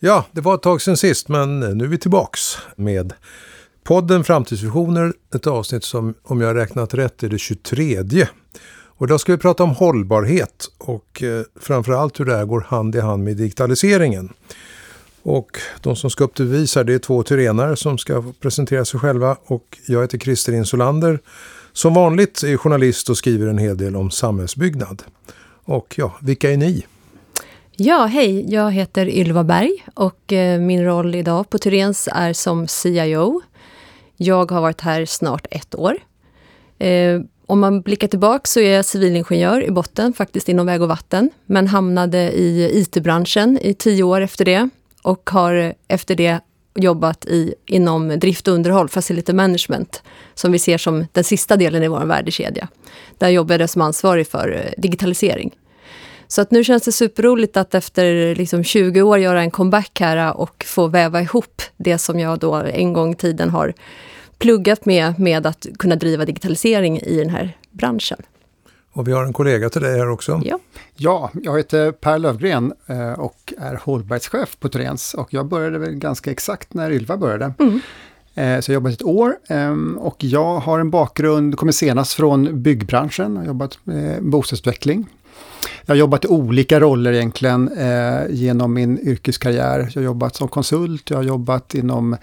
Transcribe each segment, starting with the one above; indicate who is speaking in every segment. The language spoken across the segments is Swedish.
Speaker 1: Ja, det var ett tag sedan sist, men nu är vi tillbaks med podden Framtidsvisioner. Ett avsnitt som, om jag har räknat rätt, är det 23. Och idag ska vi prata om hållbarhet och eh, framförallt hur det här går hand i hand med digitaliseringen. Och de som ska upp till bevis här, det är två tyrenare som ska presentera sig själva. Och jag heter Christer Insulander. Som vanligt är journalist och skriver en hel del om samhällsbyggnad. Och ja, vilka är ni?
Speaker 2: Ja, hej. Jag heter Ylva Berg och eh, min roll idag på Tyrens är som CIO. Jag har varit här snart ett år. Eh, om man blickar tillbaka så är jag civilingenjör i botten, faktiskt inom väg och vatten, men hamnade i IT-branschen i tio år efter det och har efter det jobbat i, inom drift och underhåll, facility management, som vi ser som den sista delen i vår värdekedja. Där jobbade jag som ansvarig för eh, digitalisering. Så att nu känns det superroligt att efter liksom 20 år göra en comeback här och få väva ihop det som jag då en gång i tiden har pluggat med, med att kunna driva digitalisering i den här branschen.
Speaker 1: Och vi har en kollega till dig här också.
Speaker 3: Ja, ja jag heter Per Lövgren eh, och är hållbarhetschef på Turens. Och jag började väl ganska exakt när Ylva började. Mm. Eh, så jag har jobbat ett år ehm, och jag har en bakgrund, kommer senast från byggbranschen, har jobbat med bostadsutveckling jag har jobbat i olika roller egentligen eh, genom min yrkeskarriär. Jag har jobbat som konsult, jag har jobbat inom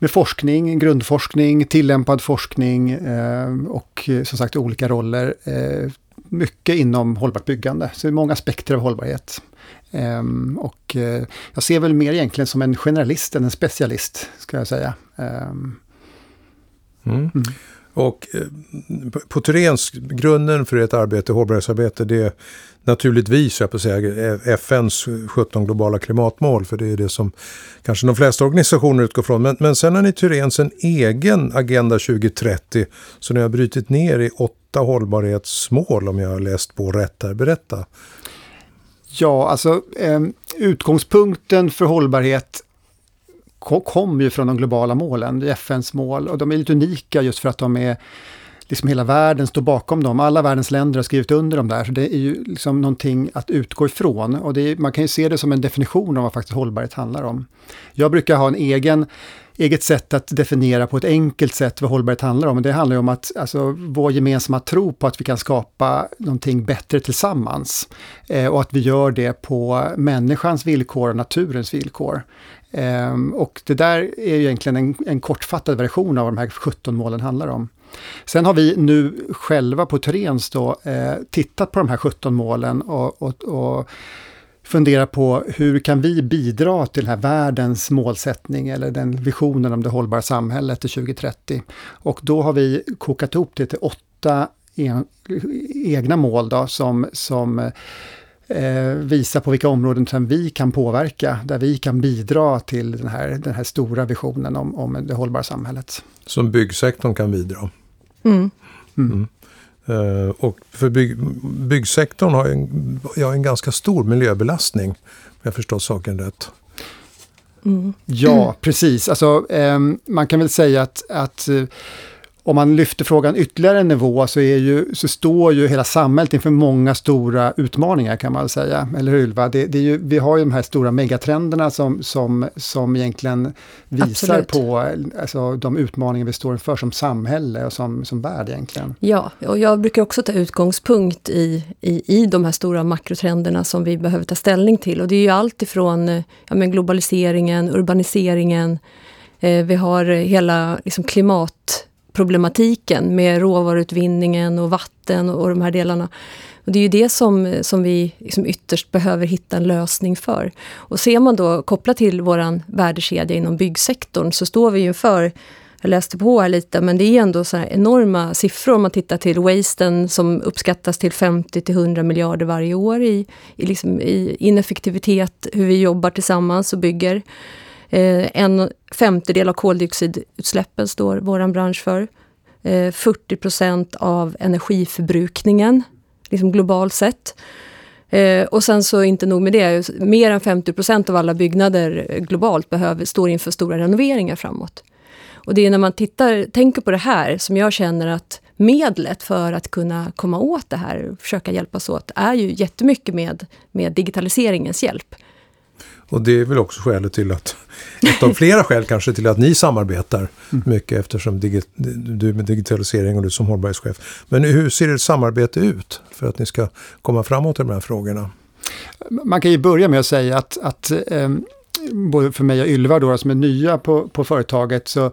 Speaker 3: med forskning, grundforskning, tillämpad forskning eh, och eh, som sagt olika roller. Eh, mycket inom hållbart byggande, så det är många aspekter av hållbarhet. Um, och uh, jag ser väl mer egentligen som en generalist än en specialist, ska jag säga. Um,
Speaker 1: mm. Mm. Och eh, på Turens, grunden för ert arbete, hållbarhetsarbete, det är naturligtvis, jag på säga, FNs 17 globala klimatmål, för det är det som kanske de flesta organisationer utgår från. Men, men sen har ni Turens en egen Agenda 2030, så ni har brutit ner i åtta hållbarhetsmål, om jag har läst på rätt här. Berätta.
Speaker 3: Ja, alltså eh, utgångspunkten för hållbarhet kom ju från de globala målen, FNs mål, och de är lite unika just för att de är liksom hela världen står bakom dem. Alla världens länder har skrivit under dem där, så det är ju liksom någonting att utgå ifrån. Och är, man kan ju se det som en definition av vad faktiskt hållbarhet handlar om. Jag brukar ha en egen eget sätt att definiera på ett enkelt sätt vad hållbarhet handlar om. det handlar om att alltså, vår gemensamma tro på att vi kan skapa någonting bättre tillsammans. Eh, och att vi gör det på människans villkor och naturens villkor. Ehm, och det där är egentligen en, en kortfattad version av vad de här 17 målen handlar om. Sen har vi nu själva på Turens då eh, tittat på de här 17 målen och, och, och fundera på hur kan vi bidra till den här världens målsättning eller den visionen om det hållbara samhället till 2030. Och då har vi kokat ihop det till åtta en, egna mål då, som, som eh, visar på vilka områden som vi kan påverka, där vi kan bidra till den här, den här stora visionen om, om det hållbara samhället.
Speaker 1: Som byggsektorn kan bidra? Mm. Mm. Uh, och för bygg, byggsektorn har en, ja, en ganska stor miljöbelastning. Om jag förstått saken rätt.
Speaker 3: Mm. Ja, precis. Alltså, eh, man kan väl säga att, att eh, om man lyfter frågan ytterligare en nivå så, är ju, så står ju hela samhället inför många stora utmaningar kan man säga. Eller hur Ylva? Det, det är ju, vi har ju de här stora megatrenderna som, som, som egentligen visar Absolut. på alltså, de utmaningar vi står inför som samhälle och som, som värld egentligen.
Speaker 2: Ja, och jag brukar också ta utgångspunkt i, i, i de här stora makrotrenderna som vi behöver ta ställning till. Och det är ju allt ifrån ja, men globaliseringen, urbaniseringen, eh, vi har hela liksom, klimat problematiken med råvaruutvinningen och vatten och, de här delarna. Och det är ju det som, som vi liksom ytterst behöver hitta en lösning för. Och ser man då kopplat till vår värdekedja inom byggsektorn så står vi inför jag läste på här lite, men det är ändå så enorma siffror om man tittar till wasten som uppskattas till 50 till 100 miljarder varje år i, i, liksom, i ineffektivitet, hur vi jobbar tillsammans och bygger. Eh, en femtedel av koldioxidutsläppen står vår bransch för. Eh, 40 procent av energiförbrukningen, liksom globalt sett. Eh, och sen så inte nog med det, mer än 50 procent av alla byggnader globalt behöver, står inför stora renoveringar framåt. Och det är när man tittar, tänker på det här som jag känner att medlet för att kunna komma åt det här, försöka hjälpas åt, är ju jättemycket med, med digitaliseringens hjälp.
Speaker 1: Och det är väl också skälet till att, ett av flera skäl kanske till att ni samarbetar mm. mycket eftersom digi, du med digitalisering och du som hållbarhetschef. Men hur ser ert samarbete ut för att ni ska komma framåt i de här frågorna?
Speaker 3: Man kan ju börja med att säga att, att eh, både för mig och Ylva då, som är nya på, på företaget, så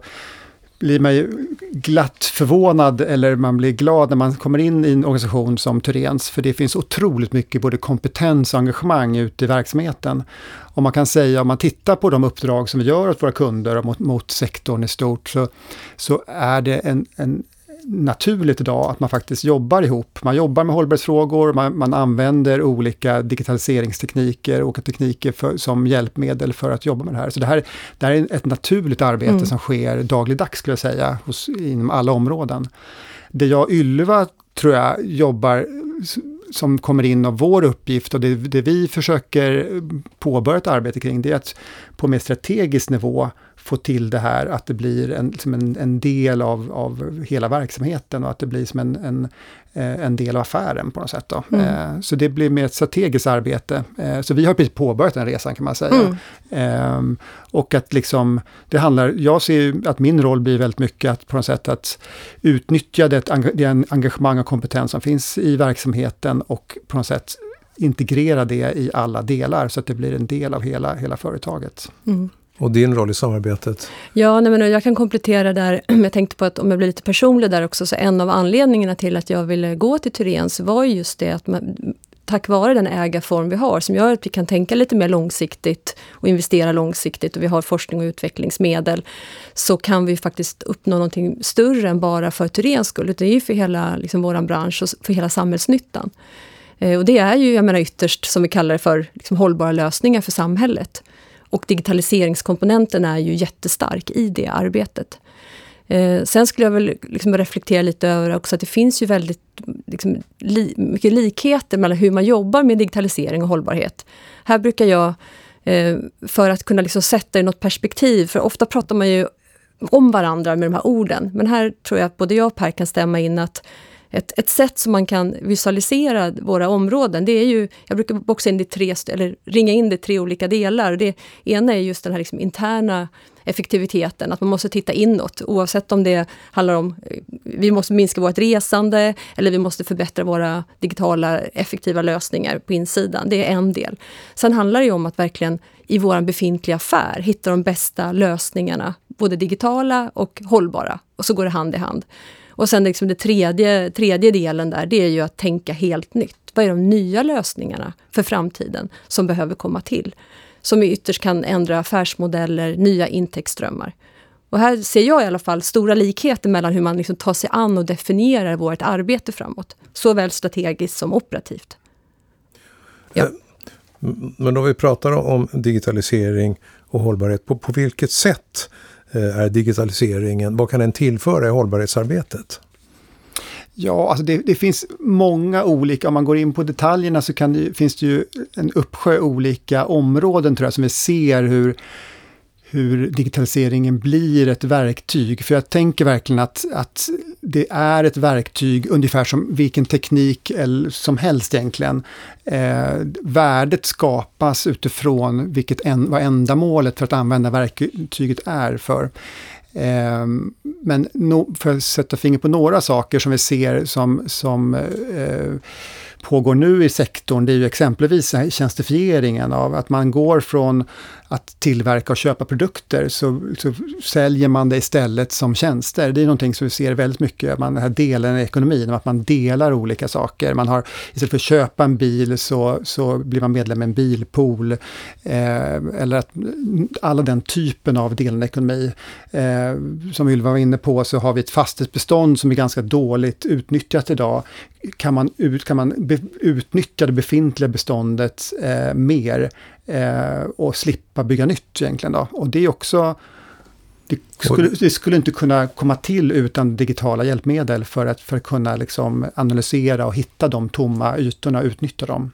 Speaker 3: blir man ju glatt förvånad eller man blir glad när man kommer in i en organisation som Turens, För det finns otroligt mycket både kompetens och engagemang ute i verksamheten. Och man kan säga, om man tittar på de uppdrag som vi gör åt våra kunder och mot, mot sektorn i stort, så, så är det en, en naturligt idag att man faktiskt jobbar ihop. Man jobbar med hållbarhetsfrågor, man, man använder olika digitaliseringstekniker och tekniker för, som hjälpmedel för att jobba med det här. Så det här, det här är ett naturligt arbete mm. som sker dagligdags skulle jag säga, hos, inom alla områden. Det jag och Ylva tror jag jobbar som kommer in av vår uppgift och det, det vi försöker påbörja ett arbete kring, det är att på mer strategisk nivå få till det här, att det blir en, som en, en del av, av hela verksamheten och att det blir som en, en, eh, en del av affären på något sätt. Då. Mm. Eh, så det blir mer ett strategiskt arbete. Eh, så vi har precis påbörjat den resan kan man säga. Mm. Ehm, och att liksom, det handlar, jag ser att min roll blir väldigt mycket att på något sätt att utnyttja det, det engagemang och kompetens som finns i verksamheten och på något sätt integrera det i alla delar så att det blir en del av hela, hela företaget. Mm.
Speaker 1: Och din roll i samarbetet?
Speaker 2: Ja, nej, men jag kan komplettera där. Jag tänkte på att om jag blir lite personlig där också, så en av anledningarna till att jag ville gå till Tyrens var just det att man, tack vare den ägarform vi har, som gör att vi kan tänka lite mer långsiktigt och investera långsiktigt och vi har forskning och utvecklingsmedel, så kan vi faktiskt uppnå någonting större än bara för Tyrens skull. Det är ju för hela liksom, vår bransch och för hela samhällsnyttan. Eh, och det är ju, jag menar ytterst, som vi kallar det för, liksom, hållbara lösningar för samhället. Och digitaliseringskomponenten är ju jättestark i det arbetet. Eh, sen skulle jag väl liksom reflektera lite över också att det finns ju väldigt liksom, li, mycket likheter mellan hur man jobbar med digitalisering och hållbarhet. Här brukar jag, eh, för att kunna liksom sätta det i något perspektiv, för ofta pratar man ju om varandra med de här orden, men här tror jag att både jag och Per kan stämma in att ett, ett sätt som man kan visualisera våra områden, det är ju, jag brukar boxa in det tre, eller ringa in det i tre olika delar. Det ena är just den här liksom interna effektiviteten, att man måste titta inåt oavsett om det handlar om eh, vi måste minska vårt resande eller vi måste förbättra våra digitala effektiva lösningar på insidan. Det är en del. Sen handlar det om att verkligen i vår befintliga affär hitta de bästa lösningarna, både digitala och hållbara. Och så går det hand i hand. Och sen liksom det tredje, tredje delen där, det är ju att tänka helt nytt. Vad är de nya lösningarna för framtiden som behöver komma till? Som ytterst kan ändra affärsmodeller, nya intäktsströmmar. Och här ser jag i alla fall stora likheter mellan hur man liksom tar sig an och definierar vårt arbete framåt. Såväl strategiskt som operativt.
Speaker 1: Ja. Eh, men om vi pratar om digitalisering och hållbarhet, på, på vilket sätt Eh, är digitaliseringen? Vad kan den tillföra i hållbarhetsarbetet?
Speaker 3: Ja, alltså det, det, finns många olika, om man går in på detaljerna så det, finns det ju en uppsjö olika områden tror jag som vi ser hur hur digitaliseringen blir ett verktyg. För jag tänker verkligen att, att det är ett verktyg ungefär som vilken teknik som helst egentligen. Eh, värdet skapas utifrån vilket en, vad ändamålet för att använda verktyget är för. Eh, men no, för att sätta finger på några saker som vi ser som, som eh, pågår nu i sektorn, det är ju exempelvis tjänstifieringen av att man går från att tillverka och köpa produkter så, så säljer man det istället som tjänster. Det är någonting som vi ser väldigt mycket, man, den här delen i ekonomin, att man delar olika saker. Man har, istället för att köpa en bil så, så blir man medlem i en bilpool. Eh, eller att alla den typen av delen i ekonomi. Eh, som Ylva var inne på så har vi ett fastighetsbestånd som är ganska dåligt utnyttjat idag. Kan man, ut, kan man be, utnyttja det befintliga beståndet eh, mer eh, och slippa bygga nytt egentligen. Då. Och det är också det skulle, det skulle, inte kunna komma till utan digitala hjälpmedel för att, för att kunna liksom analysera och hitta de tomma ytorna och utnyttja dem.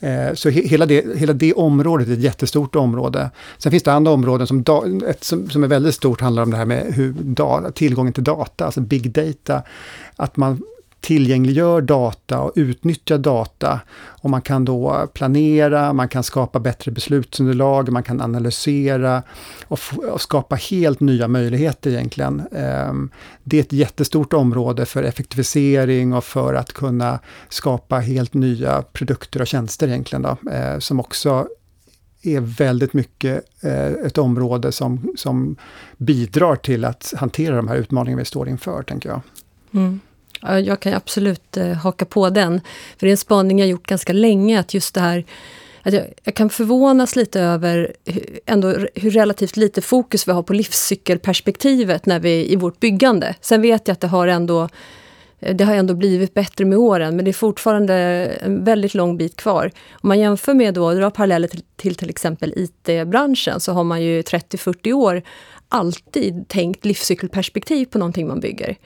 Speaker 3: Eh, så he, hela, det, hela det området är ett jättestort område. Sen finns det andra områden som, da, ett som, som är väldigt stort handlar om det här med hur da, tillgången till data, alltså big data. Att man tillgängliggör data och utnyttjar data. Och man kan då planera, man kan skapa bättre beslutsunderlag, man kan analysera och, och skapa helt nya möjligheter egentligen. Ehm, det är ett jättestort område för effektivisering och för att kunna skapa helt nya produkter och tjänster egentligen då, eh, som också är väldigt mycket eh, ett område som, som bidrar till att hantera de här utmaningarna vi står inför, tänker jag.
Speaker 2: Mm. Jag kan absolut eh, haka på den. För det är en spaning jag gjort ganska länge, att just det här att jag, jag, kan förvånas lite över hur, ändå hur relativt lite fokus vi har på livscykelperspektivet när vi, i vårt byggande. Sen vet jag att det har ändå eh, det har ändå blivit bättre med åren, men det är fortfarande en väldigt lång bit kvar. Om man jämför med då, drar paralleller till, till till exempel IT-branschen, så har man ju 30-40 år alltid tänkt livscykelperspektiv på någonting man bygger.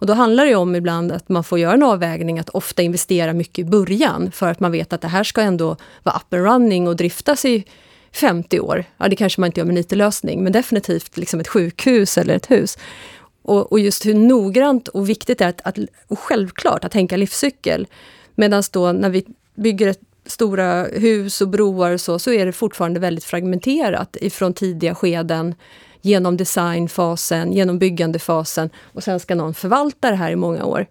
Speaker 2: Och då handlar det om ibland att man får göra en avvägning att ofta investera mycket i början för att man vet att det här ska ändå vara up and running och driftas i 50 år. Ja, det kanske man inte gör med en IT-lösning, men definitivt liksom ett sjukhus eller ett hus. Och, och, just hur noggrant och viktigt det är att, att, och självklart att tänka livscykel. Medan då när vi bygger ett stora hus och broar och så, så är det fortfarande väldigt fragmenterat ifrån tidiga skeden genom designfasen, genom byggandefasen och sen ska någon förvalta det här i många år.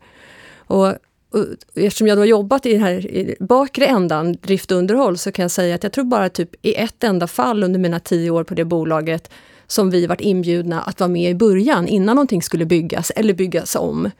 Speaker 2: Och, och eftersom jag då har jobbat i den här i bakre ändan, drift och underhåll, så kan jag säga att jag tror bara typ i ett enda fall under mina tio år på det bolaget som vi varit inbjudna att vara med i början, innan någonting skulle byggas eller byggas om.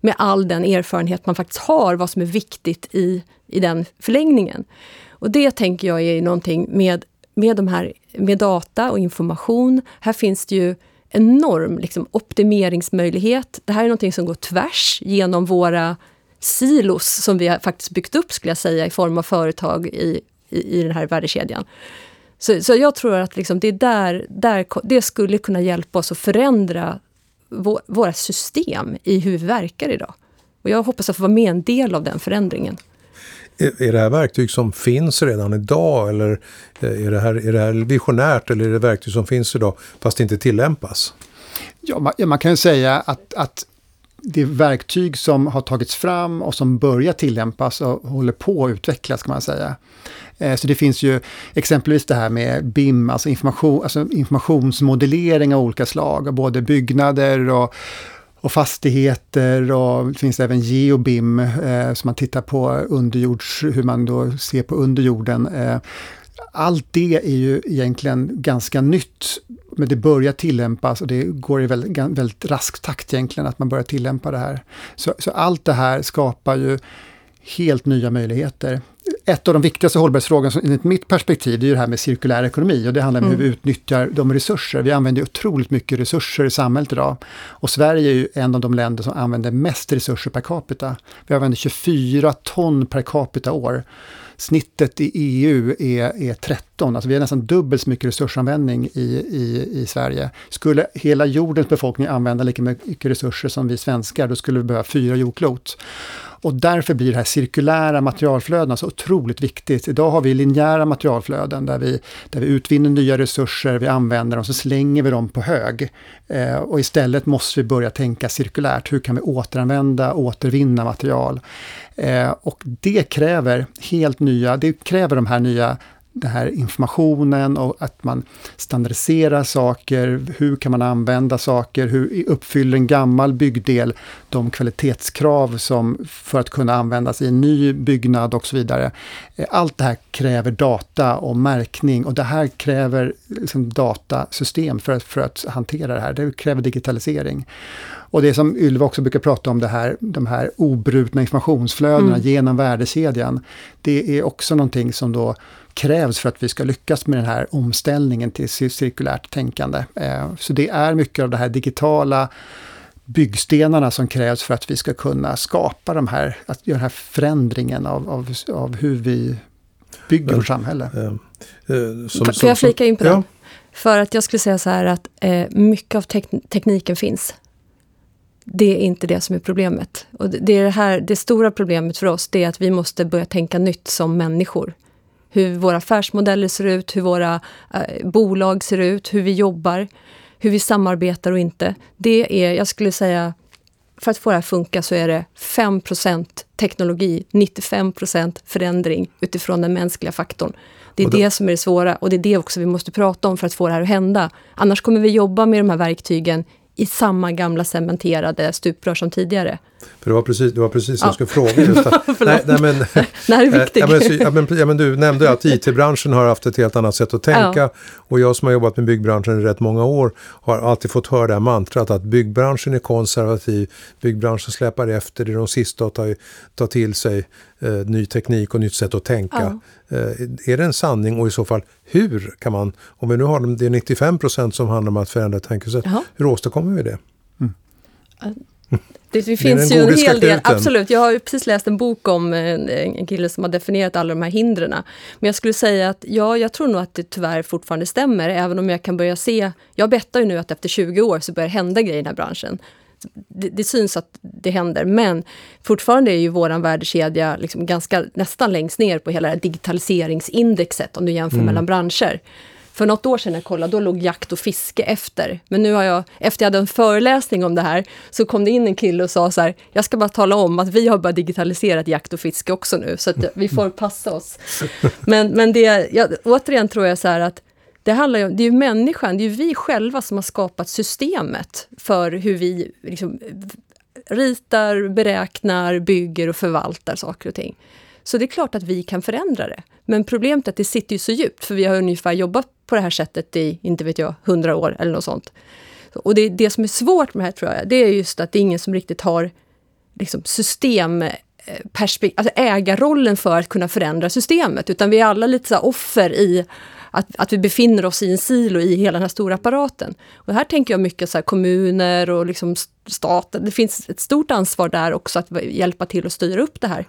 Speaker 2: Med all den erfarenhet man faktiskt har, vad som är viktigt i, i den förlängningen. Och det tänker jag är någonting med, med, de här, med data och information. Här finns det ju enorm liksom, optimeringsmöjlighet. Det här är någonting som går tvärs genom våra silos som vi har faktiskt byggt upp, skulle jag säga, i form av företag i, i, i den här värdekedjan. Så, så jag tror att liksom det, där, där, det skulle kunna hjälpa oss att förändra vår, våra system i hur vi verkar idag. Och jag hoppas att få vara med en del av den förändringen.
Speaker 1: Är det här verktyg som finns redan idag eller eh, är det här, är det här visionärt eller är det verktyg som finns idag fast det inte tillämpas?
Speaker 3: Ja, man, man kan ju säga att, att det verktyg som har tagits fram och som börjar tillämpas och håller på att utvecklas kan man säga. Eh, så det finns ju exempelvis det här med BIM, alltså, information, alltså informationsmodellering av olika slag, både byggnader och, och fastigheter och det finns även geobim, eh, som man tittar på underjords, hur man då ser på underjorden. Eh, allt det är ju egentligen ganska nytt, men det börjar tillämpas och det går i väldigt, väldigt rask takt egentligen att man börjar tillämpa det här. Så, så allt det här skapar ju helt nya möjligheter. Ett av de viktigaste hållbarhetsfrågorna enligt mitt perspektiv, det är det här med cirkulär ekonomi och det handlar om mm. hur vi utnyttjar de resurser. Vi använder otroligt mycket resurser i samhället idag. Och Sverige är ju en av de länder som använder mest resurser per capita. Vi använder 24 ton per capita år. Snittet i EU är, är 13, alltså vi har nästan dubbelt så mycket resursanvändning i, i, i Sverige. Skulle hela jordens befolkning använda lika mycket resurser som vi svenskar, då skulle vi behöva fyra jordklot. Och därför blir det här cirkulära materialflödena så otroligt viktigt. Idag har vi linjära materialflöden där vi, där vi utvinner nya resurser, vi använder dem, så slänger vi dem på hög. Eh, och istället måste vi börja tänka cirkulärt. Hur kan vi återanvända, återvinna material? Eh, och det kräver helt nya, det kräver de här nya den här informationen och att man standardiserar saker. Hur kan man använda saker? Hur uppfyller en gammal byggdel de kvalitetskrav som för att kunna användas i en ny byggnad och så vidare. Eh, allt det här kräver data och märkning och det här kräver liksom datasystem för att, för att hantera det här. Det kräver digitalisering. Och det som Ylva också brukar prata om, det här, de här obrutna informationsflödena mm. genom värdekedjan. Det är också någonting som då krävs för att vi ska lyckas med den här omställningen till cirkulärt tänkande. Eh, så det är mycket av det här digitala byggstenarna som krävs för att vi ska kunna skapa de här, att göra den här förändringen av, av, av hur vi bygger Men, vårt samhälle. Eh,
Speaker 2: eh, som, Får jag flika in på ja. det? För att jag skulle säga så här att eh, mycket av tek tekniken finns. Det är inte det som är problemet. Och det, är det, här, det stora problemet för oss, det är att vi måste börja tänka nytt som människor hur våra affärsmodeller ser ut, hur våra eh, bolag ser ut, hur vi jobbar, hur vi samarbetar och inte. Det är, jag skulle säga, för att få det här att funka så är det 5% teknologi, 95% förändring utifrån den mänskliga faktorn. Det är
Speaker 1: då-
Speaker 2: det som är det svåra och det är det också vi måste prata om för att få det här att hända. Annars kommer vi jobba med de här verktygen i samma gamla cementerade stuprör som tidigare.
Speaker 1: För det var precis, det var precis
Speaker 2: Ja.
Speaker 1: jag skulle fråga. Just att, nej, nej, men,
Speaker 2: Det här är viktigt.
Speaker 1: Ja men, så, ja, men, ja, men du nämnde att IT-branschen har haft ett helt annat sätt att tänka. Och jag som har jobbat med byggbranschen i rätt många år har alltid fått höra det här mantrat att byggbranschen är konservativ. Byggbranschen släpar efter, det är de sista att ta, ta till sig eh, ny teknik och nytt sätt att tänka. Eh, är det en sanning och i så fall hur kan man, om vi nu har de- det är 95 procent som handlar om att förändra tänkesätt, hur åstadkommer vi det?
Speaker 2: Det, det finns ju en hel del, absolut. Jag har precis läst en bok om en, kille som har definierat alla de här hindren. Men jag skulle säga att ja, jag tror nog att det tyvärr fortfarande stämmer, även om jag kan börja se, jag bettar ju nu att efter 20 år så börjar det hända grejer i den här branschen. Det, det syns att det händer, men fortfarande är ju våran värdekedja liksom ganska, nästan längst ner på hela det här digitaliseringsindexet, om du jämför mellan branscher. För något år sedan när jag kollade, då låg jakt och fiske efter. Men nu har jag, efter jag hade en föreläsning om det här, så kom det in en kille och sa så här, jag ska bara tala om att vi har börjat digitalisera jakt och fiske också nu, så att vi får passa oss. Men, men det, jag, återigen tror jag så här att det handlar ju det är ju människan, det är ju vi själva som har skapat systemet för hur vi liksom, ritar, beräknar, bygger och förvaltar saker och ting. Så det är klart att vi kan förändra det. Men problemet är att det sitter ju så djupt, för vi har ungefär jobbat på det här sättet i, inte vet jag, hundra år eller något sånt. Och det, det som är svårt med det här tror jag, det är just att det är ingen som riktigt har liksom, systemperspektiv, eh, alltså ägarrollen för att kunna förändra systemet, utan vi är alla lite så här offer i att, att vi befinner oss i en silo i hela den här stora apparaten. Och här tänker jag mycket så här kommuner och liksom staten. Det finns ett stort ansvar där också att hjälpa till att styra upp det här.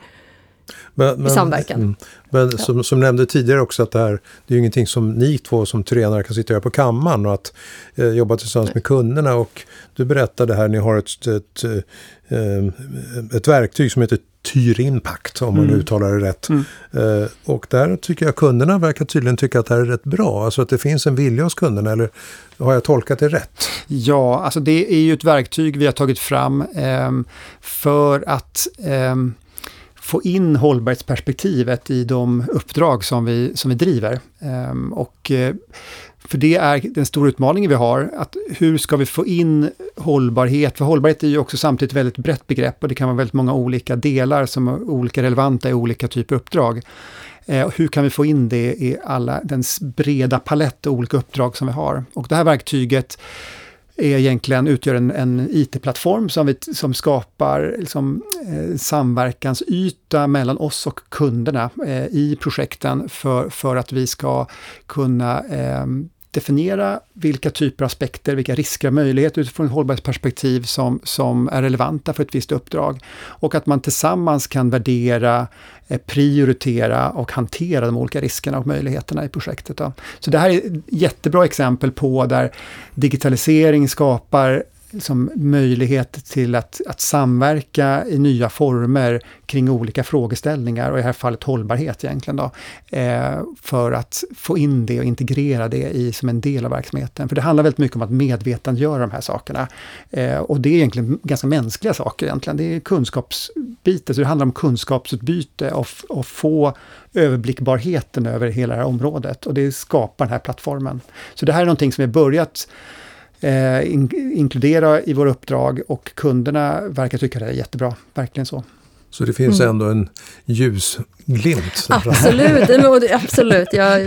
Speaker 1: Men,
Speaker 2: samverkan.
Speaker 1: mm, Men som, som nämnde tidigare också att det här, det är ju ingenting som ni två som tränare kan sitta och göra på kammaren och att eh, jobba tillsammans med kunderna. Och du berättade här, ni har ett, ett, eh, ett verktyg som heter Tyr Impact, om man
Speaker 3: Mm.
Speaker 1: uttalar det rätt.
Speaker 3: Mm.
Speaker 1: Eh, och där tycker jag kunderna verkar tydligen tycka att det här är rätt bra. Alltså att det finns en vilja hos kunderna, eller har jag tolkat det rätt?
Speaker 3: Ja, alltså det är ju ett verktyg vi har tagit fram ehm, för att ehm, få in hållbarhetsperspektivet i de uppdrag som vi, som vi driver. Ehm, och eh, för det är den stora utmaningen vi har, att hur ska vi få in hållbarhet? För hållbarhet är ju också samtidigt ett väldigt brett begrepp och det kan vara väldigt många olika delar som är olika relevanta i olika typer av uppdrag. Eh, hur kan vi få in det i alla den breda palett av olika uppdrag som vi har? Och det här verktyget är egentligen, utgör en, en IT-plattform som, vi, som skapar liksom, eh, samverkansyta mellan oss och kunderna eh, i projekten för, för att vi ska kunna eh, definiera vilka typer av aspekter, vilka risker och möjligheter utifrån ett hållbarhetsperspektiv som, som är relevanta för ett visst uppdrag. Och att man tillsammans kan värdera, eh, prioritera och hantera de olika riskerna och möjligheterna i projektet. Då. Så det här är ett jättebra exempel på där digitalisering skapar liksom möjlighet till att, att samverka i nya former kring olika frågeställningar och i det här fallet hållbarhet egentligen då. Eh, för att få in det och integrera det i, som en del av verksamheten. För det handlar väldigt mycket om att medvetandegöra de här sakerna. Eh, och det är egentligen ganska mänskliga saker egentligen. Det är kunskapsbiten. så det handlar om kunskapsutbyte och, och få överblickbarheten över hela det här området. Och det skapar den här plattformen. Så det här är någonting som vi har börjat eh, in, inkludera i våra uppdrag och kunderna verkar tycka det är jättebra. Verkligen så.
Speaker 1: Så det finns
Speaker 2: Mm.
Speaker 1: ändå en ljusglimt.
Speaker 2: Absolut, absolut. Jag,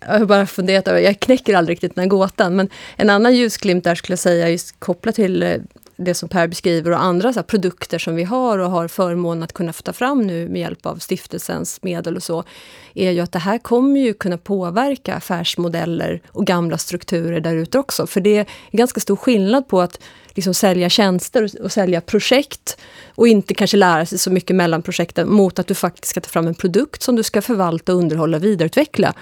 Speaker 2: jag har bara funderat över, jag knäcker aldrig riktigt den här gåtan, men en annan ljusglimt där skulle jag säga, just kopplat till eh, det som Per beskriver och andra så här, produkter som vi har och har förmånen att kunna få ta fram nu med hjälp av stiftelsens medel och så, är ju att det här kommer ju kunna påverka affärsmodeller och gamla strukturer där ute också. För det är ganska stor skillnad på att liksom sälja tjänster och, och sälja projekt och inte kanske lära sig så mycket mellan projekten mot att du faktiskt ska ta fram en produkt som du ska förvalta, underhålla och vidareutveckla.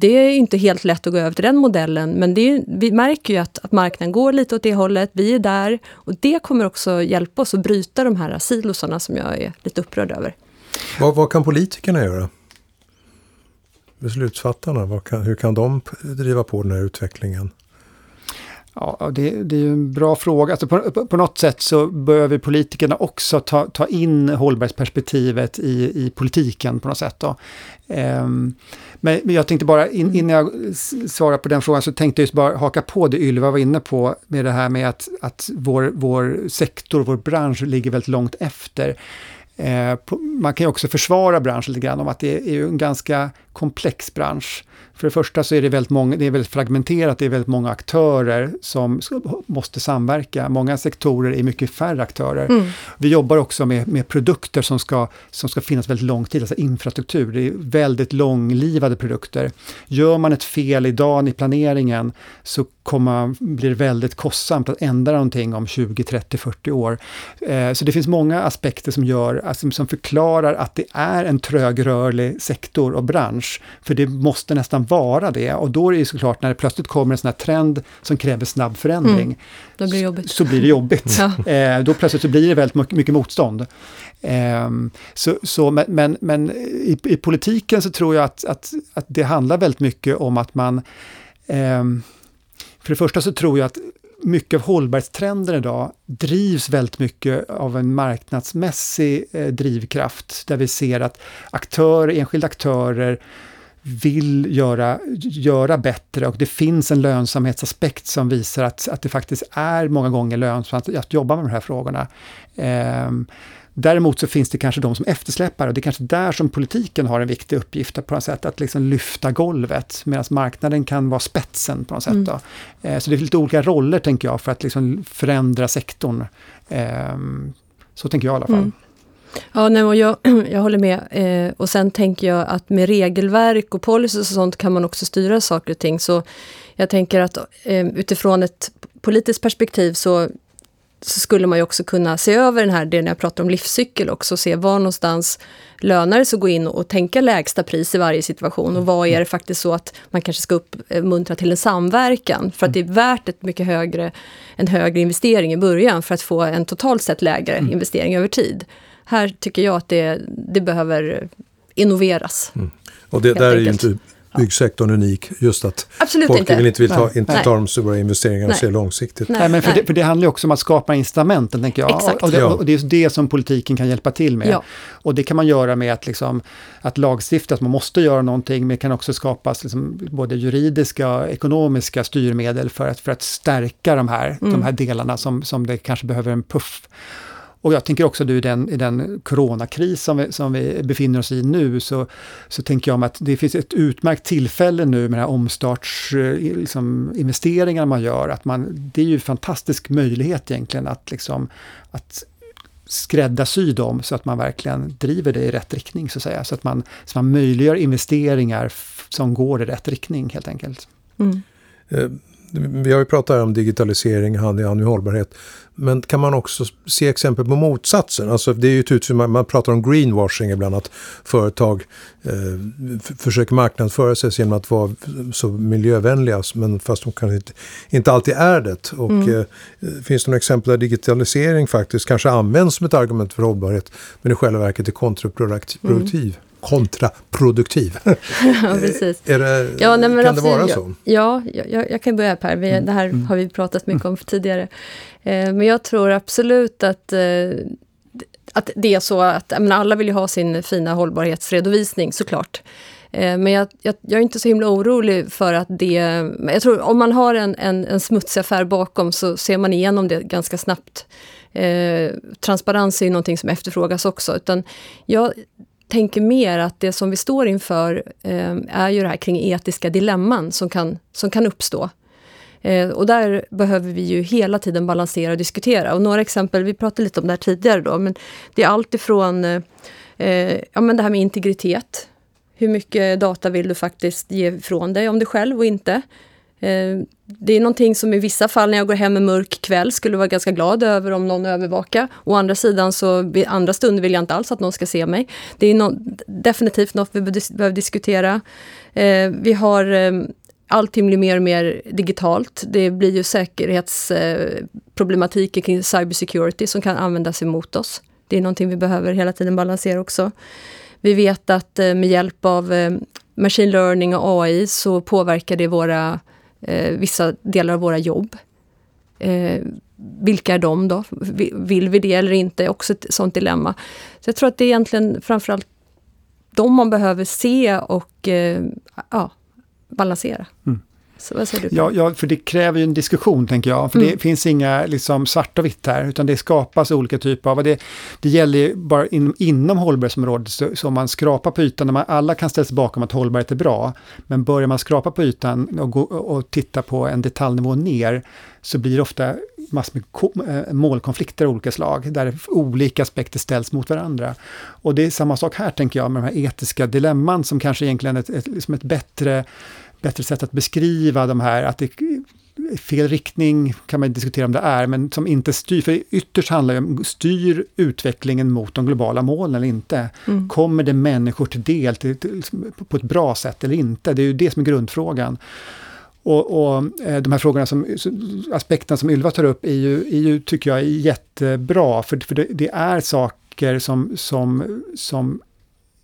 Speaker 2: Det är inte helt lätt att gå över till den modellen, men det är, vi märker ju att, att marknaden går lite åt det hållet. Vi är där och det kommer också hjälpa oss att bryta de här silosarna som jag är lite upprörd över.
Speaker 1: Vad, vad kan politikerna göra? Beslutsfattarna, vad kan, hur kan de driva på den här utvecklingen?
Speaker 3: Ja, det, det är ju en bra fråga. Alltså på, på, på, något sätt så behöver politikerna också ta, ta in hållbarhetsperspektivet i, i politiken på något sätt. Då. Um, men, men jag tänkte bara, in, innan jag svarar på den frågan, så tänkte jag just bara haka på det Ylva var inne på, med det här med att, att vår, vår sektor, vår bransch ligger väldigt långt efter. Eh, man kan ju också försvara branschen lite grann om att det är en ganska komplex bransch. För det första så är det väldigt, många, det är väldigt fragmenterat, det är väldigt många aktörer som måste samverka. Många sektorer är mycket färre aktörer. Mm. Vi jobbar också med, med produkter som ska, som ska finnas väldigt lång tid, alltså infrastruktur. Det är väldigt långlivade produkter. Gör man ett fel idag i planeringen så kommer, blir det väldigt kostsamt att ändra någonting om 20, 30, 40 år. Eh, så det finns många aspekter som, gör, alltså, som förklarar att det är en trögrörlig sektor och bransch. För det måste nästan vara det. Och då är det såklart när det plötsligt kommer en sån här trend som kräver snabb förändring. Mm.
Speaker 2: Då blir det jobbigt.
Speaker 3: Så, blir det jobbigt. Ja. Eh, då plötsligt så blir det väldigt mycket, motstånd. Eh, så, så, men men, men i, i, politiken så tror jag att, att, att det handlar väldigt mycket om att man eh, för det första så tror jag att mycket av hållbarhetstrenden idag drivs väldigt mycket av en marknadsmässig eh, drivkraft, där vi ser att aktörer, enskilda aktörer vill göra, göra bättre och det finns en lönsamhetsaspekt som visar att, att det faktiskt är många gånger lönsamt att jobba med de här frågorna. Eh, Däremot så finns det kanske de som eftersläpar och det är kanske där som politiken har en viktig uppgift på något sätt, att liksom lyfta golvet, medan marknaden kan vara spetsen på något sätt. Mm. Eh, så det är lite olika roller tänker jag för att liksom förändra sektorn. Eh, så tänker jag i alla fall. Mm.
Speaker 2: Ja, nej, och jag, jag håller med. Eh, och sen tänker jag att med regelverk och policies och sånt kan man också styra saker och ting. Så jag tänker att eh, utifrån ett politiskt perspektiv så, så skulle man ju också kunna se över den här, när jag pratar om livscykel också, se var någonstans lönar det sig att gå in och tänka lägsta pris i varje situation och vad är det faktiskt så att man kanske ska uppmuntra till en samverkan för att det är värt ett mycket högre, en högre investering i början för att få en totalt sett lägre mm. investering över tid här tycker jag att det, det behöver innoveras. Mm.
Speaker 1: Och det där är ju inte byggsektorn unik, just att
Speaker 2: Absolut
Speaker 1: folk
Speaker 2: inte.
Speaker 1: vill inte, vill ta, inte ta de stora investeringarna och se långsiktigt.
Speaker 3: Nej, men för det, för det handlar ju också om att skapa incitamenten, tänker jag.
Speaker 2: Exakt.
Speaker 3: Och det, och det, är det som politiken kan hjälpa till med. Ja. Och det kan man göra med att, liksom, att lagstifta, att man måste göra någonting, men det kan också skapas liksom, både juridiska och ekonomiska styrmedel för att, för att stärka de här, mm. de här delarna som, som det kanske behöver en puff. Och jag tänker också i den, i den coronakris som vi, som vi befinner oss i nu, så, så tänker jag om att det finns ett utmärkt tillfälle nu med de här omstartsinvesteringarna liksom, man gör. Att man, det är ju en fantastisk möjlighet egentligen att, liksom, att skräddarsy dem så att man verkligen driver det i rätt riktning, så att säga. Så att man, så man möjliggör investeringar som går i rätt riktning, helt enkelt. Mm.
Speaker 1: Vi har ju pratat om digitalisering hand i hand med hållbarhet. Men kan man också se exempel på motsatsen? Alltså det är ju ett man, man pratar om greenwashing ibland, att företag eh, försöker marknadsföra sig genom att vara så miljövänliga, men fast de kanske inte, inte alltid är det. Och mm. eh, finns det några exempel där digitalisering faktiskt kanske används som ett argument för hållbarhet, men i själva verket är kontraproduktiv? Mm kontraproduktiv.
Speaker 2: ja, precis.
Speaker 1: Det, ja, nej, kan det vara så?
Speaker 2: Ja, jag, jag kan börja Per. Vi, mm. Det här mm. har vi pratat mycket om tidigare. Eh, men jag tror absolut att, eh, att det är så att menar, alla vill ju ha sin fina hållbarhetsredovisning såklart. Eh, men jag, jag, jag, är inte så himla orolig för att det... Jag tror om man har en, en, en smutsig affär bakom så ser man igenom det ganska snabbt. Eh, transparens är ju någonting som efterfrågas också. Utan jag tänker mer att det som vi står inför eh, är ju det här kring etiska dilemman som kan, som kan uppstå. Eh, och där behöver vi ju hela tiden balansera och diskutera. Och några exempel, vi pratade lite om det här tidigare då, men det är allt ifrån eh, eh ja, men det här med integritet. Hur mycket data vill du faktiskt ge ifrån dig om dig själv och inte? Eh, det är någonting som i vissa fall när jag går hem en mörk kväll skulle vara ganska glad över om någon övervakar. Å andra sidan så andra stunder vill jag inte alls att någon ska se mig. Det är no definitivt något vi behöver diskutera. Eh, vi har eh, allting blir mer och mer digitalt. Det blir ju säkerhetsproblematiker eh, kring cybersecurity som kan användas emot oss. Det är någonting vi behöver hela tiden balansera också. Vi vet att eh, med hjälp av machine learning och AI så påverkar det våra eh, vissa delar av våra jobb. Eh, vilka är de då? Vill vi det eller inte? Också ett sånt dilemma. Så jag tror att det är egentligen framförallt de man behöver se och eh, ja, balansera. Mm.
Speaker 3: Så vad säger du? Ja, ja, för det kräver ju en diskussion tänker jag. För mm. det finns inga liksom, svart och vitt här, utan det skapas olika typer av... Det, det gäller ju bara in, inom hållbarhetsområdet, så, så om man skrapar på ytan, man, alla kan ställa sig bakom att hållbarhet är bra, men börjar man skrapa på ytan och, gå, och titta på en detaljnivå ner, så blir det ofta massor med eh, målkonflikter av olika slag, där olika aspekter ställs mot varandra. Och det är samma sak här, tänker jag, med de här etiska dilemman, som kanske egentligen är ett, ett, liksom ett bättre bättre sätt att beskriva de här, att det är fel riktning kan man diskutera om det är, men som inte styr, för ytterst handlar det om, styr utvecklingen mot de globala målen eller inte? Mm. Kommer det människor till del till, till, på ett bra sätt eller inte? Det är ju det som är grundfrågan. Och, och eh, de här frågorna som, aspekterna som Ylva tar upp är ju, är ju tycker jag, jättebra, för, för det, det är saker som, som, som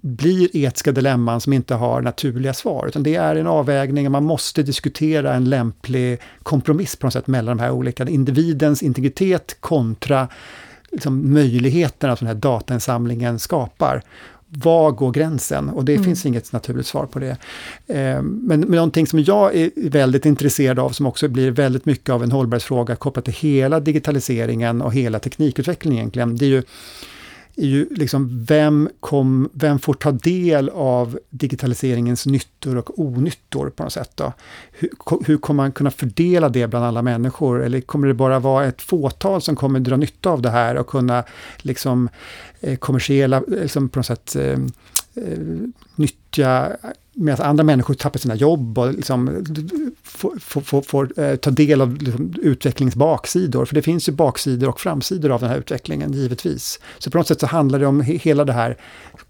Speaker 3: blir etiska dilemman som inte har naturliga svar, utan det är en avvägning, man måste diskutera en lämplig kompromiss på något sätt mellan de här olika, individens integritet kontra liksom, möjligheterna som den här datainsamlingen skapar. Var går gränsen? Och det mm. finns inget naturligt svar på det. Eh, men, men någonting som jag är väldigt intresserad av, som också blir väldigt mycket av en hållbarhetsfråga kopplat till hela digitaliseringen och hela teknikutvecklingen egentligen, det är ju är ju liksom vem, kom, vem får ta del av digitaliseringens nyttor och onyttor på något sätt. Då? Hur, hur kommer man kunna fördela det bland alla människor? Eller kommer det bara vara ett fåtal som kommer dra nytta av det här och kunna liksom eh, kommersiella, liksom på något sätt eh, eh nyttja medan andra människor tappar sina jobb och liksom får, får, får eh, ta del av liksom, utvecklingens baksidor. För det finns ju baksidor och framsidor av den här utvecklingen, givetvis. Så på något sätt så handlar det om he hela det här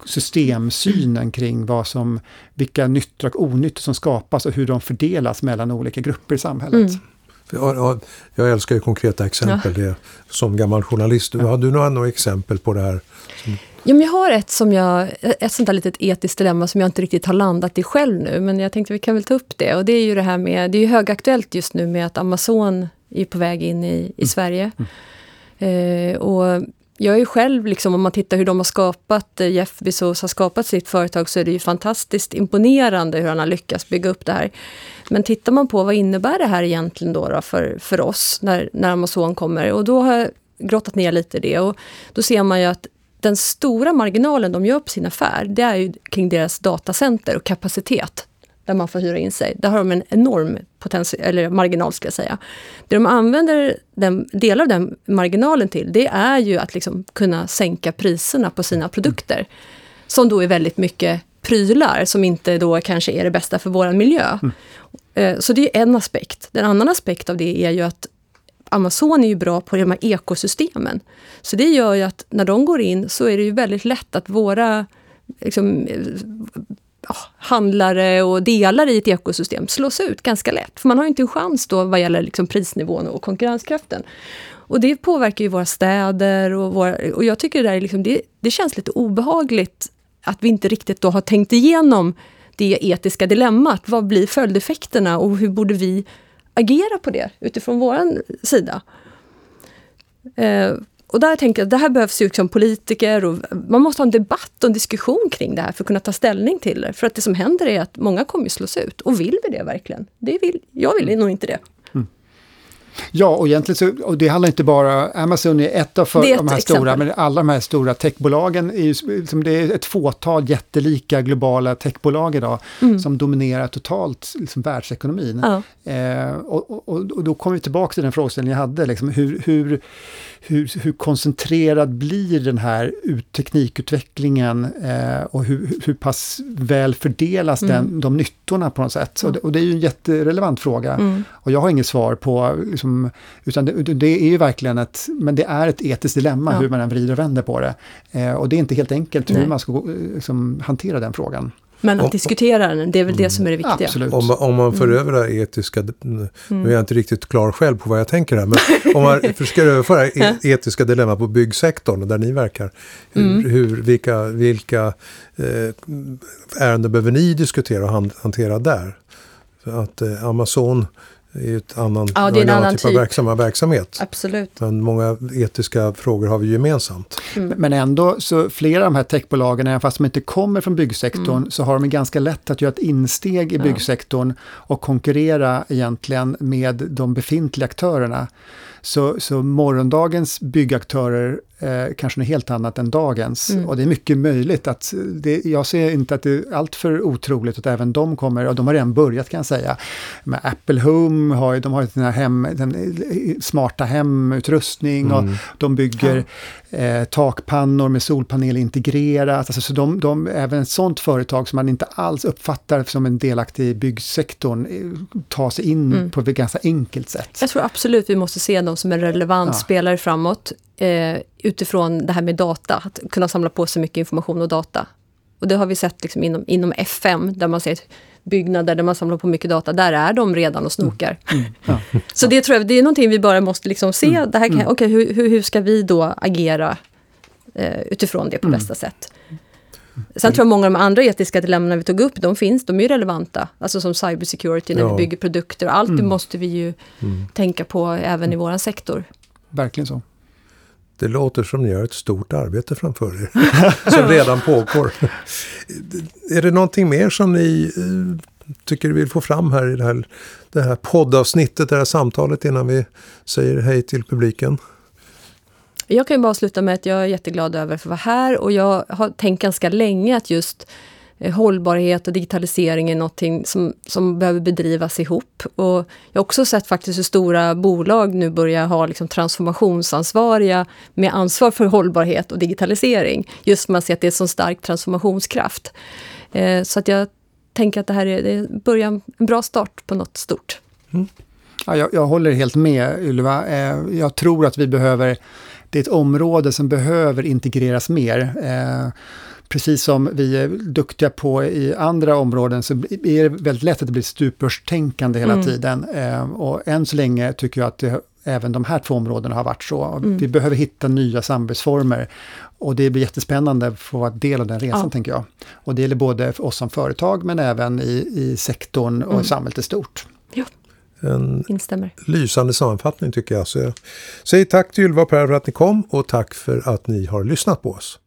Speaker 3: systemsynen kring vad som, vilka nyttor och onyttor som skapas och hur de fördelas mellan olika grupper i samhället. Mm.
Speaker 1: Jag, jag, älskar ju konkreta exempel ja. det, som gammal journalist. Ja. Har du några, några exempel på det här? Som...
Speaker 2: Ja, men jag har ett, som jag, ett sånt där litet etiskt dilemma som jag inte riktigt har landat i själv nu, men jag tänkte vi kan väl ta upp det. Och det är ju det här med, det är ju högaktuellt just nu med att Amazon är på väg in i, i mm. Sverige. Mm. Eh, och jag är ju själv, liksom, om man tittar hur de har skapat, eh, Jeff Bezos har skapat sitt företag, så är det ju fantastiskt imponerande hur han har lyckats bygga upp det här. Men tittar man på vad innebär det här egentligen då, då för, för oss när, när Amazon kommer? Och då har jag grottat ner lite i det och då ser man ju att den stora marginalen de gör på sin affär, det är ju kring deras datacenter och kapacitet där man får hyra in sig. Där har de en enorm potential, eller marginal ska jag säga. Det de använder den, delar av den marginalen till, det är ju att liksom kunna sänka priserna på sina produkter. Som då är väldigt mycket prylar som inte då kanske är det bästa för vår miljö. Mm. Eh, så det är en aspekt. Den annan aspekt av det är ju att Amazon är ju bra på de här ekosystemen. Så det gör ju att när de går in så är det ju väldigt lätt att våra liksom, eh, ah, handlare och delar i ett ekosystem slås ut ganska lätt. För man har inte en chans då vad gäller liksom prisnivån och konkurrenskraften. Och det påverkar ju våra städer och, våra, och jag tycker det, där liksom, det, det känns lite obehagligt att vi inte riktigt då har tänkt igenom det etiska dilemmat. Vad blir följdeffekterna och hur borde vi agera på det utifrån vår sida. Eh, och där tänker jag, det här behövs ju liksom politiker och man måste ha en debatt och en diskussion kring det här för att kunna ta ställning till det. För att det som händer är att många kommer slås ut. Och vill vi det verkligen? Det vill, jag vill nog inte det.
Speaker 3: Ja, och egentligen så, och det handlar inte bara, Amazon är ett av för, de här exempel. stora, men alla de här stora techbolagen, är ju, liksom, det är ett fåtal jättelika globala techbolag idag mm. som dominerar totalt liksom, världsekonomin. Ja. Eh, och, och, och, då kommer vi tillbaka till den frågeställningen jag hade, liksom, hur, hur, hur, hur koncentrerad blir den här teknikutvecklingen eh, och hur, hur pass väl fördelas mm. den, de nyttorna på något sätt? Mm. Och, det, och, det, är ju en jätterelevant fråga. Mm. Och jag har inget svar på, liksom, utan det, det, är ju verkligen ett, men det är ett etiskt dilemma ja. hur man än vrider och vänder på det. Eh, och det är inte helt enkelt Nej. hur man ska liksom, hantera den frågan.
Speaker 2: Men att om, diskutera den, det är väl mm, det som är det viktiga.
Speaker 3: Absolut.
Speaker 1: Om, om man för mm. över det etiska, nu är jag inte riktigt klar själv på vad jag tänker här, men om man försöker överföra e- etiska dilemma på byggsektorn, där ni verkar, hur, mm. hur vilka, vilka eh, ärenden behöver ni diskutera och hantera där? För att eh, Amazon Det är ett annan,
Speaker 2: Ja, det är en
Speaker 1: annan
Speaker 2: annan
Speaker 1: typ, av
Speaker 2: typ.
Speaker 1: verksamma verksamhet.
Speaker 2: Absolut.
Speaker 1: Men många etiska frågor har vi gemensamt.
Speaker 3: Men ändå, så flera av de här techbolagen, även fast de inte kommer från byggsektorn, så har de ganska lätt att göra ett insteg i byggsektorn och konkurrera egentligen med de befintliga aktörerna. Så, så morgondagens byggaktörer eh, kanske något helt annat än dagens.
Speaker 2: Mm.
Speaker 3: Och det är mycket möjligt att, det, jag ser inte att det är alltför otroligt att även de kommer, och de har redan börjat kan jag säga. Men Apple Home har ju, de har ju den här hem, den eh, smarta hemutrustning och de bygger eh, takpannor med solpanel integrerat. Alltså, så de, de, även ett sånt företag som man inte alls uppfattar som en delaktig i byggsektorn eh, tar sig in
Speaker 2: Mm.
Speaker 3: på ett ganska enkelt sätt.
Speaker 2: Jag tror absolut vi måste se dem som en relevant
Speaker 3: Ja.
Speaker 2: spelare framåt eh, utifrån det här med data, att kunna samla på sig mycket information och data. Och det har vi sett liksom inom, inom FM, där man ser byggnader där man samlar på mycket data, där är de redan och snokar.
Speaker 3: Ja.
Speaker 2: Så det tror jag, det är någonting vi bara måste liksom se, det här kan, okej, hur, hur, hur ska vi då agera eh, utifrån det på bästa sätt? Sen tror jag många av de andra etiska dilemmana vi tog upp, de finns, de är relevanta. Alltså som cybersecurity när
Speaker 1: Ja.
Speaker 2: vi bygger produkter. Allt det måste vi ju tänka på även i våran sektor.
Speaker 3: Verkligen så.
Speaker 1: Det låter som ni har ett stort arbete framför er. som redan pågår. är det någonting mer som ni eh, tycker vill få fram här i det här, det här poddavsnittet, det här samtalet innan vi säger hej till publiken?
Speaker 2: Jag kan ju bara sluta med att jag är jätteglad över att få vara här och jag har tänkt ganska länge att just hållbarhet och digitalisering är någonting som, som behöver bedrivas ihop. Och jag har också sett faktiskt hur stora bolag nu börjar ha liksom transformationsansvariga med ansvar för hållbarhet och digitalisering. Just man ser att det är så stark transformationskraft. Eh, så att jag tänker att det här är, det är början, en bra start på något stort.
Speaker 3: Ja, jag, jag håller helt med Ylva. Eh, jag tror att vi behöver, det är ett område som behöver integreras mer. Eh, precis som vi är duktiga på i andra områden så är det väldigt lätt att det blir stuprörstänkande hela tiden. Eh, och än så länge tycker jag att det, även de här två områdena har varit så. Vi behöver hitta nya samarbetsformer. Och det blir jättespännande att få vara del av den resan,
Speaker 2: Ja.
Speaker 3: tänker jag. Och det gäller både för oss som företag, men även i, i sektorn och i samhället i stort.
Speaker 2: Ja,
Speaker 1: En
Speaker 2: instämmer.
Speaker 1: lysande sammanfattning tycker jag. Så jag säger tack till Ylva och Per för att ni kom och tack för att ni har lyssnat på oss.